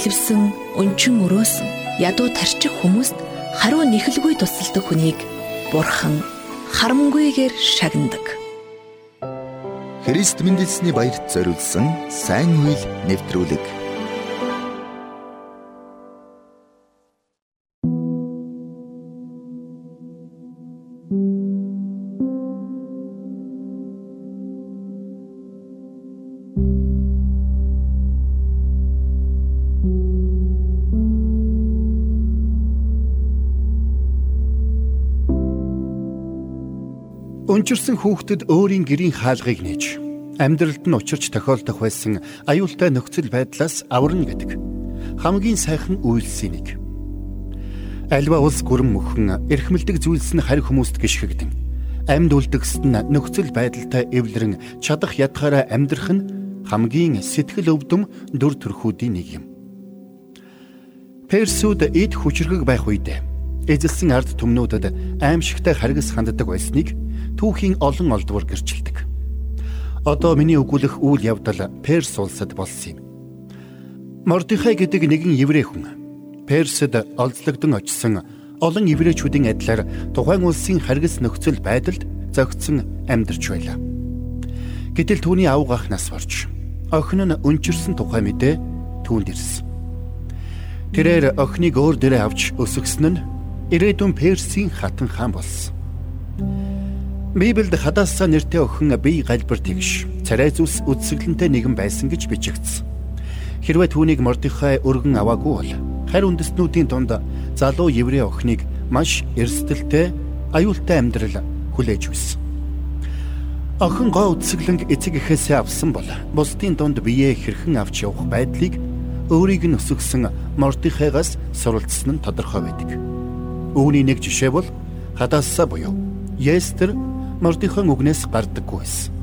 бэлэвсэн, өнчин өрөөсөн, ядуу тарчих хүмүүст хариу нэхэлгүй тусалдаг хүнийг Бурхан харамгүйгээр шагнадаг. Христ мэндэлсний баярт зориулсан сайн үйл нэвтрүүлэг Өнчирсэн хүүхдэд өөрийн гэрийн хаалгыг нээж амьдралд нь учирч тохиолдох байсан аюултай нөхцөл байдлаас аварна гэдэг хамгийн сайхан үйлсийн нэг. Альва улс гүрэн мөхөн эрхмэлдэг зүйлс нь харь хүмүүст гიშгэгдэн амьд үлдгэсэд нь нөхцөл байдалтай эвлэрэн чадах ядгаараа амьдрах нь хамгийн сэтгэл өвдөм дүр төрхүүдийн нэг юм. Персүүд эд хүчрэг байх үедээ эзэлсэн ард түмнүүдэд аимшигтай харгас ханддаг байсныг түүхийн олон олдвор гэрчилдэг. Одоо миний өгүүлэх үйл явдал Перс улсад болсон юм. Мордихай гэдэг нэгэн еврей хүн Персэд олзлогдсон очсон олон еврейчүүдийн адилаар тухайн улсын харгас нөхцөл байдалд зөгцсөн амьдарч байлаа. Гэтэл түүний авг ах нас барж охин нь өнчирсэн тухай мэдээ түүнд ирсэн. Тэрээр охиныг өөр дээрээ авч өсгсөн нь ирээдүйн Персийн хатан хаан болсон. Библиэд хадаасаа нэртэй охин бие галбар тэгш царай зүс үдсгэлэнтэй нэгэн байсан гэж бичигдсэн. Хэрвээ түүнийг Мордихай өргөн аваагүй бол харь үндэстнүүдийн дунд залуу еврей охиныг маш эрсдэлтэй аюултай амьдрал хүлээж байсан. Охин гоо үдсгэлэнг эцэг эхээсээ авсан бол бусдын дунд биеэ хэрхэн авч явах байдлыг өөрийг нь өсгсөн Мордихайгаас суралцсан нь тодорхой байдаг. Үүний нэг жишээ бол хадаасаа буюу Естер Мордихон үгнээс гардаггүй байсан.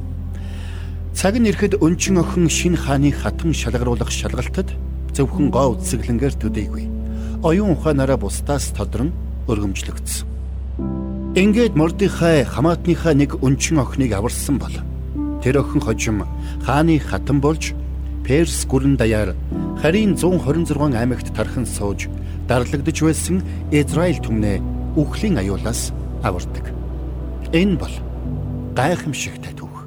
Цаг нь ирэхэд өнчин охин шин хааны хатан шалгаруулах шалгалтад зөвхөн гоо үсгэлэнгээр төдийгүй. Оюун ухаанаараа бусдаас тодрон өргөмжлөгдсөн. Ингээд Мордихай хамаатныхаа нэг өнчин охиныг аварсан бол тэр охин хожим хааны хатан болж Перс гүрэн даяар харийн 126 аймагт тархан сууж дарлагдж байсан Израиль түмнээ үхлийн аюулаас авардаг. Энэ бол гайхамшигтай түүх.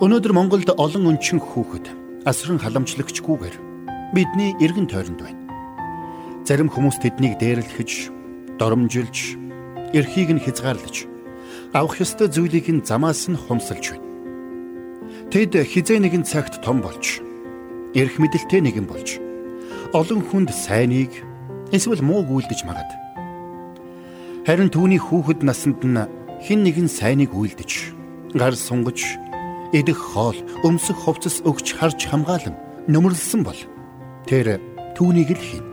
Өнөөдөр Монголд олон өнчин хүүхэд асран халамжлагчгүйгээр бидний эргэн тойронд байна. Зарим хүмүүс тэднийг дээрлэхэж, доромжилж, эрхийг нь хязгаарлаж авах ёстой зүйлийг нь замаас нь хумсалж байна. Тэд хизээ нэгэн цагт том болж эрх мэдэлтэй нэгэн болж олон хүнд сайныг эсвэл мууг үйлдэж магад. Харин түүний хүүхэд насанд нь хин нэгэн сайныг үйлдэж гар сунгаж идэх хоол өмсөх хувцас өгч харж хамгаалan нөмөрлсөн бол тэр түүнийг л хийн.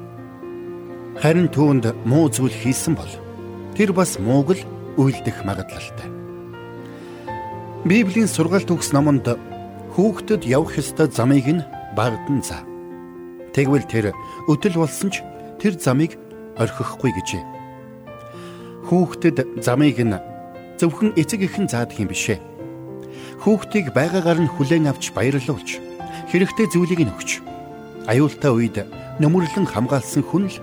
Харин түүнд муу зүйл хийсэн бол тэр бас мууг л үйлдэх магадлалтай. Библийн сургаалт төгс номонд хүүхдэд явах ёстой замыг нь багдан заа. Тэгвэл тэр өдөл болсон ч тэр замыг орхихгүй гэжээ. Хүүхдэд замыг нь зөвхөн эцэг эхэн заадаг юм бишээ. Хүүхдийг байгаагаар нь хүлээн авч баярлуулж, хэрэгтэй зүйлийг нь өгч, аюултай үед нөмөрлөн хамгаалсан хүн л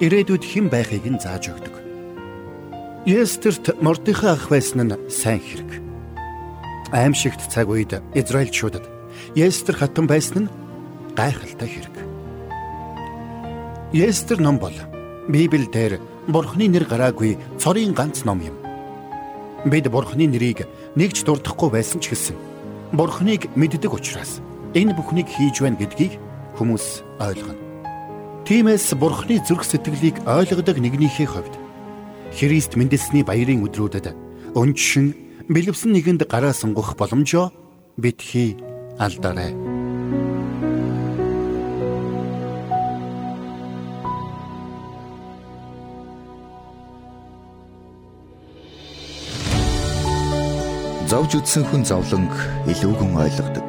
ирээдүйд хэн байхыг нь зааж өгдөг. Естерт Мордихай ах байсан нь сайн хэрэг. Аимшигт цаг үед Израильчуудад Естер хатан байсан нь гайхалтай хэрэг. Естер ном бол Библиэлд Бурхны нэр гараагүй цорын ганц ном юм. Бид Бурхны нэрийг нэгж дурдахгүй байсан ч гэсэн Бурхныг мэддэг учраас энэ бүхнийг хийж байна гэдгийг хүмүүс ойлгоно. Тиймээс Бурхны зүрх сэтгэлийг ойлгодог нэгнийхээ хувьд Христ мэндэлсний баярын өдрүүдэд өнчшин бэлэвсэн нэгэнд гараа сунгах боломжоо битгий алдаарай. Зовж үдсэн хүн зовлонг илүүгэн ойлгодог.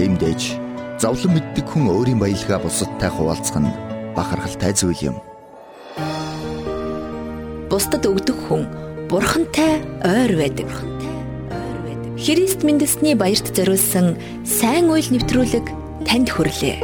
Тэмдэж Зовлон мэддэг хүн өөрийн баялгаа бусадтай хуваалцах нь бахархалтай зүйл юм. Бусдад өгдөг хүн бурхантай ойр байдаг. Христ мэндэлсний баярт зориулсан сайн үйл нэвтрүүлэг танд хүрлээ.